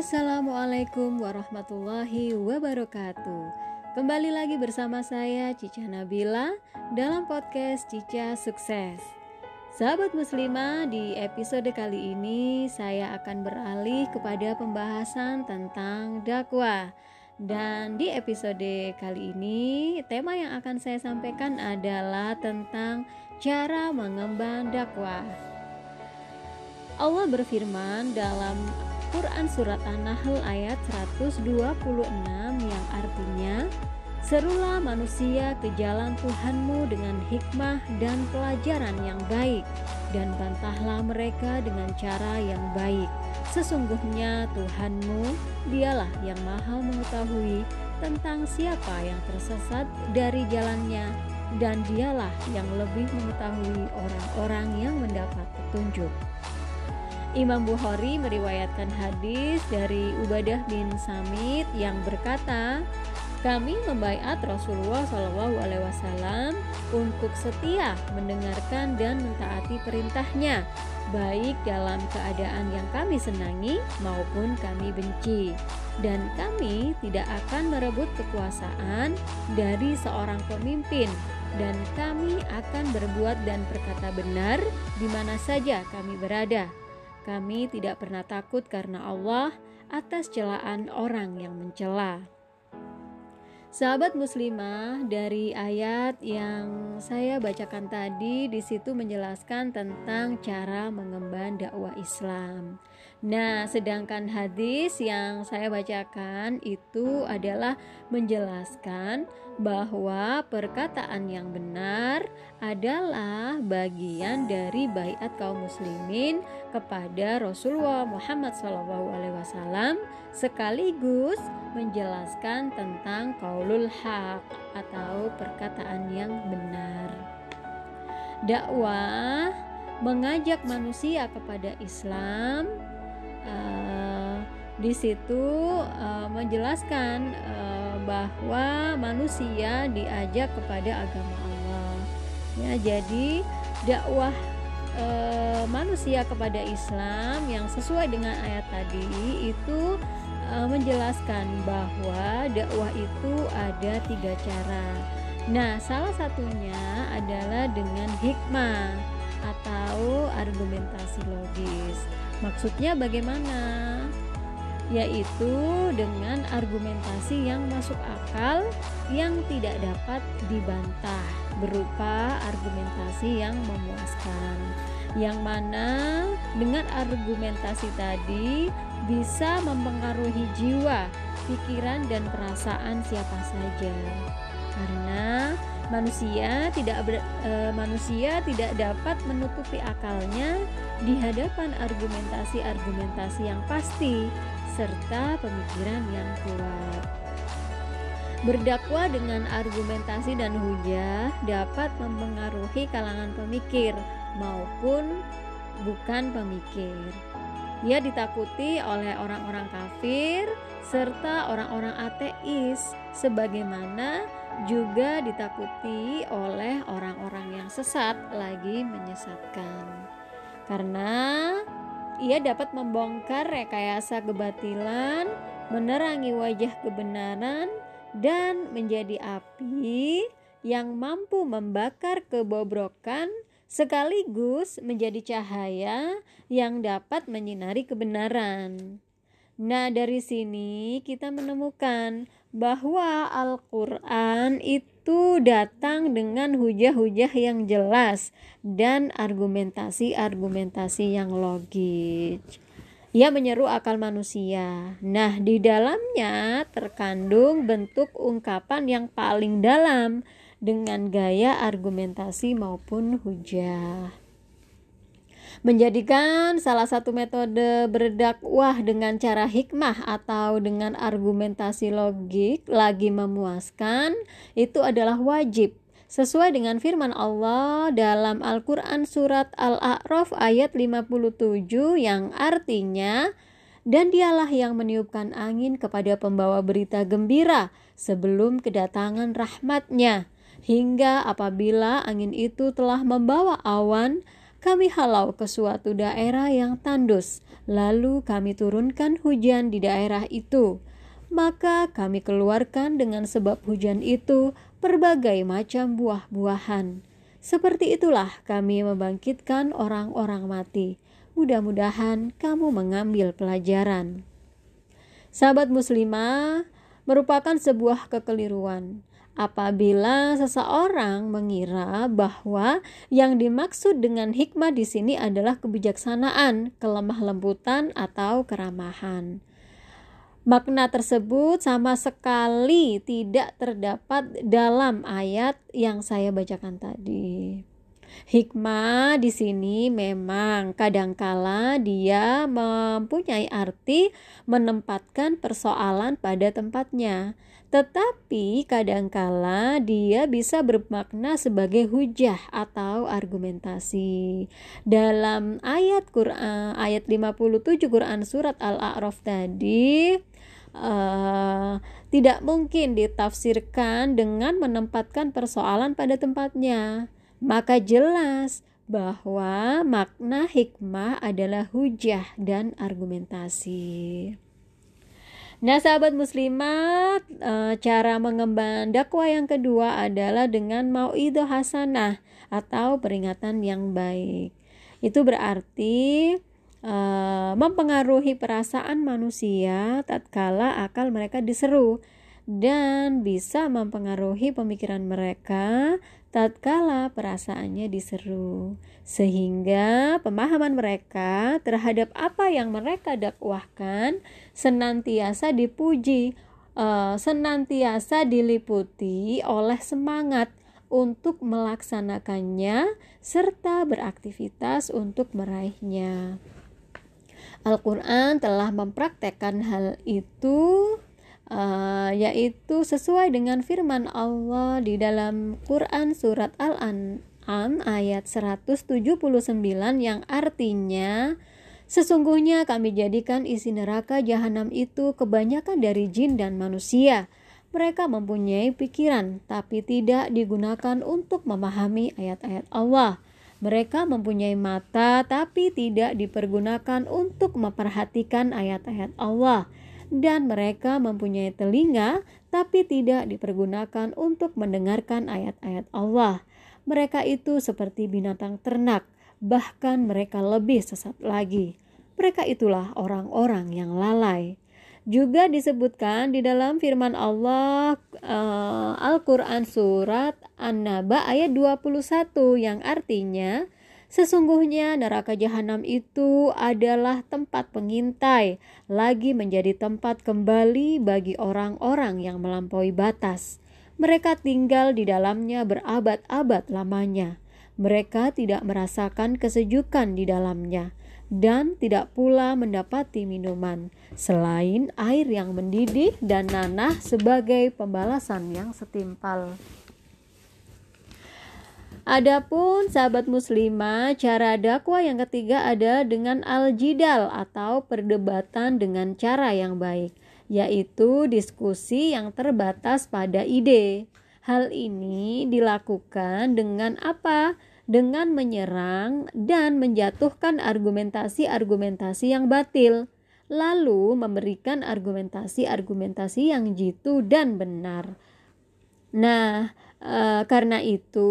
Assalamualaikum warahmatullahi wabarakatuh. Kembali lagi bersama saya Cica Nabila dalam podcast Cica Sukses. Sahabat muslimah, di episode kali ini saya akan beralih kepada pembahasan tentang dakwah. Dan di episode kali ini, tema yang akan saya sampaikan adalah tentang cara mengemban dakwah. Allah berfirman dalam Quran Surat An-Nahl ayat 126 yang artinya Serulah manusia ke jalan Tuhanmu dengan hikmah dan pelajaran yang baik dan bantahlah mereka dengan cara yang baik. Sesungguhnya Tuhanmu dialah yang maha mengetahui tentang siapa yang tersesat dari jalannya dan dialah yang lebih mengetahui orang-orang yang mendapat petunjuk. Imam Bukhari meriwayatkan hadis dari Ubadah bin Samit yang berkata, kami membaiat Rasulullah Shallallahu Alaihi Wasallam untuk setia mendengarkan dan mentaati perintahnya, baik dalam keadaan yang kami senangi maupun kami benci. Dan kami tidak akan merebut kekuasaan dari seorang pemimpin, dan kami akan berbuat dan berkata benar di mana saja kami berada kami tidak pernah takut karena Allah atas celaan orang yang mencela. Sahabat muslimah, dari ayat yang saya bacakan tadi di situ menjelaskan tentang cara mengemban dakwah Islam. Nah, sedangkan hadis yang saya bacakan itu adalah menjelaskan bahwa perkataan yang benar adalah bagian dari baiat kaum muslimin kepada Rasulullah Muhammad SAW sekaligus menjelaskan tentang kaulul haq atau perkataan yang benar. Dakwah mengajak manusia kepada Islam uh, di situ uh, menjelaskan uh, bahwa manusia diajak kepada agama Allah. Ya, jadi dakwah manusia kepada Islam yang sesuai dengan ayat tadi itu uh, menjelaskan bahwa dakwah itu ada tiga cara. Nah, salah satunya adalah dengan hikmah atau argumentasi logis. Maksudnya bagaimana? Yaitu dengan argumentasi yang masuk akal yang tidak dapat dibantah berupa argumentasi yang memuaskan. Yang mana dengan argumentasi tadi bisa mempengaruhi jiwa, pikiran, dan perasaan siapa saja. Karena manusia tidak e, manusia tidak dapat menutupi akalnya di hadapan argumentasi-argumentasi yang pasti serta pemikiran yang kuat. Berdakwah dengan argumentasi dan hujah dapat mempengaruhi kalangan pemikir maupun bukan pemikir. Ia ditakuti oleh orang-orang kafir serta orang-orang ateis, sebagaimana juga ditakuti oleh orang-orang yang sesat lagi menyesatkan. Karena ia dapat membongkar rekayasa kebatilan, menerangi wajah kebenaran, dan menjadi api yang mampu membakar kebobrokan sekaligus menjadi cahaya yang dapat menyinari kebenaran. Nah, dari sini kita menemukan bahwa Al-Quran itu datang dengan hujah-hujah yang jelas dan argumentasi-argumentasi yang logis. Ia menyeru akal manusia. Nah, di dalamnya terkandung bentuk ungkapan yang paling dalam dengan gaya argumentasi maupun hujah. Menjadikan salah satu metode berdakwah dengan cara hikmah atau dengan argumentasi logik lagi memuaskan itu adalah wajib. Sesuai dengan firman Allah dalam Al-Qur'an surat Al-A'raf ayat 57 yang artinya dan dialah yang meniupkan angin kepada pembawa berita gembira sebelum kedatangan rahmatnya hingga apabila angin itu telah membawa awan, kami halau ke suatu daerah yang tandus, lalu kami turunkan hujan di daerah itu. Maka kami keluarkan dengan sebab hujan itu berbagai macam buah-buahan. Seperti itulah kami membangkitkan orang-orang mati. Mudah-mudahan kamu mengambil pelajaran. Sahabat muslimah merupakan sebuah kekeliruan apabila seseorang mengira bahwa yang dimaksud dengan hikmah di sini adalah kebijaksanaan, kelemah lembutan, atau keramahan. Makna tersebut sama sekali tidak terdapat dalam ayat yang saya bacakan tadi. Hikmah di sini memang kadangkala dia mempunyai arti menempatkan persoalan pada tempatnya, tetapi kadangkala dia bisa bermakna sebagai hujah atau argumentasi. Dalam ayat Quran ayat 57 Quran surat Al-A'raf tadi uh, tidak mungkin ditafsirkan dengan menempatkan persoalan pada tempatnya maka jelas bahwa makna hikmah adalah hujah dan argumentasi. Nah, sahabat muslimat, eh, cara mengemban dakwah yang kedua adalah dengan mau'idah hasanah atau peringatan yang baik. Itu berarti uh, mempengaruhi perasaan manusia tatkala akal mereka diseru dan bisa mempengaruhi pemikiran mereka tatkala perasaannya diseru, sehingga pemahaman mereka terhadap apa yang mereka dakwahkan senantiasa dipuji, uh, senantiasa diliputi oleh semangat untuk melaksanakannya serta beraktivitas untuk meraihnya. Al-Quran telah mempraktekkan hal itu uh, yaitu sesuai dengan firman Allah di dalam Quran surat Al-An'am ayat 179 yang artinya Sesungguhnya kami jadikan isi neraka jahanam itu kebanyakan dari jin dan manusia. Mereka mempunyai pikiran, tapi tidak digunakan untuk memahami ayat-ayat Allah. Mereka mempunyai mata, tapi tidak dipergunakan untuk memperhatikan ayat-ayat Allah dan mereka mempunyai telinga tapi tidak dipergunakan untuk mendengarkan ayat-ayat Allah. Mereka itu seperti binatang ternak, bahkan mereka lebih sesat lagi. Mereka itulah orang-orang yang lalai. Juga disebutkan di dalam firman Allah uh, Al-Qur'an surat An-Naba ayat 21 yang artinya Sesungguhnya neraka jahanam itu adalah tempat pengintai, lagi menjadi tempat kembali bagi orang-orang yang melampaui batas. Mereka tinggal di dalamnya berabad-abad lamanya. Mereka tidak merasakan kesejukan di dalamnya dan tidak pula mendapati minuman selain air yang mendidih dan nanah sebagai pembalasan yang setimpal. Adapun sahabat muslimah, cara dakwah yang ketiga ada dengan al-jidal atau perdebatan dengan cara yang baik, yaitu diskusi yang terbatas pada ide. Hal ini dilakukan dengan apa? Dengan menyerang dan menjatuhkan argumentasi-argumentasi yang batil, lalu memberikan argumentasi-argumentasi yang jitu dan benar. Nah, Uh, karena itu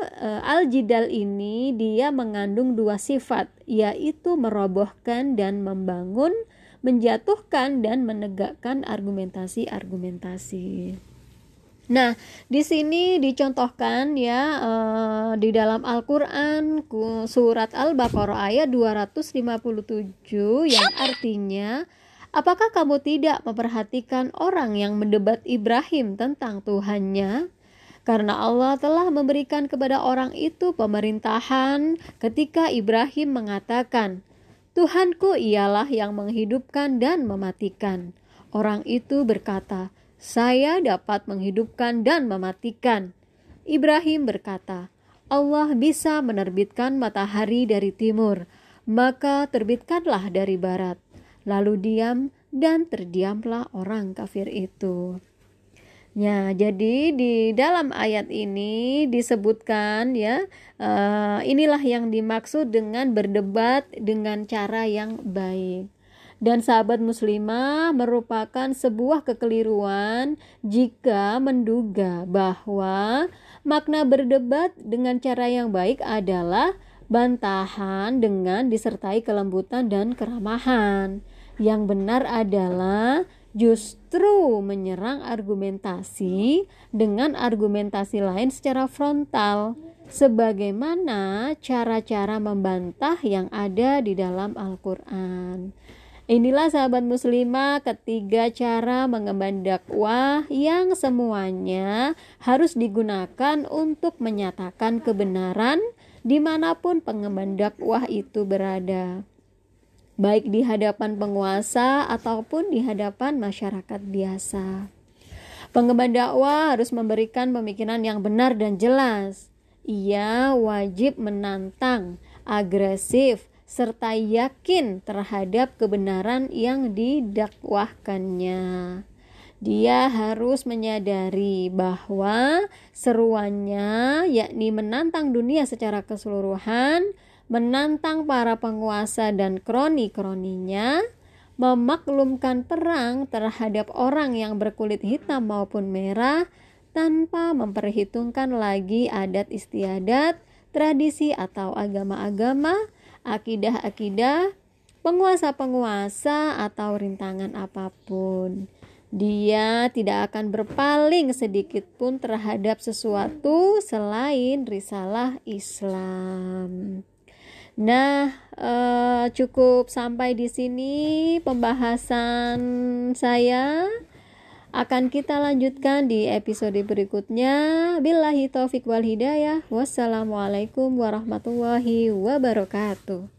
uh, al-jidal ini dia mengandung dua sifat yaitu merobohkan dan membangun, menjatuhkan dan menegakkan argumentasi-argumentasi. Nah, di sini dicontohkan ya uh, di dalam Al-Qur'an surat Al-Baqarah ayat 257 yang artinya Apakah kamu tidak memperhatikan orang yang mendebat Ibrahim tentang Tuhannya? Karena Allah telah memberikan kepada orang itu pemerintahan ketika Ibrahim mengatakan, Tuhanku ialah yang menghidupkan dan mematikan. Orang itu berkata, saya dapat menghidupkan dan mematikan. Ibrahim berkata, Allah bisa menerbitkan matahari dari timur, maka terbitkanlah dari barat. Lalu diam dan terdiamlah orang kafir itu. Ya, jadi di dalam ayat ini disebutkan ya, uh, inilah yang dimaksud dengan berdebat dengan cara yang baik. Dan sahabat muslimah merupakan sebuah kekeliruan jika menduga bahwa makna berdebat dengan cara yang baik adalah bantahan dengan disertai kelembutan dan keramahan. Yang benar adalah justru menyerang argumentasi dengan argumentasi lain secara frontal sebagaimana cara-cara membantah yang ada di dalam Al-Qur'an. Inilah sahabat muslimah ketiga cara mengemban dakwah yang semuanya harus digunakan untuk menyatakan kebenaran di mana pun pengemban dakwah itu berada baik di hadapan penguasa ataupun di hadapan masyarakat biasa. Pengemban dakwah harus memberikan pemikiran yang benar dan jelas. Ia wajib menantang, agresif, serta yakin terhadap kebenaran yang didakwahkannya. Dia harus menyadari bahwa seruannya, yakni menantang dunia secara keseluruhan, menantang para penguasa dan kroni-kroninya, memaklumkan perang terhadap orang yang berkulit hitam maupun merah tanpa memperhitungkan lagi adat istiadat, tradisi atau agama-agama, akidah-akidah, penguasa-penguasa atau rintangan apa pun. Dia tidak akan berpaling sedikit pun terhadap sesuatu selain risalah Islam. Nah, uh, cukup sampai di sini pembahasan saya. Akan kita lanjutkan di episode berikutnya. Billahi taufik wal hidayah. Wassalamualaikum warahmatullahi wabarakatuh.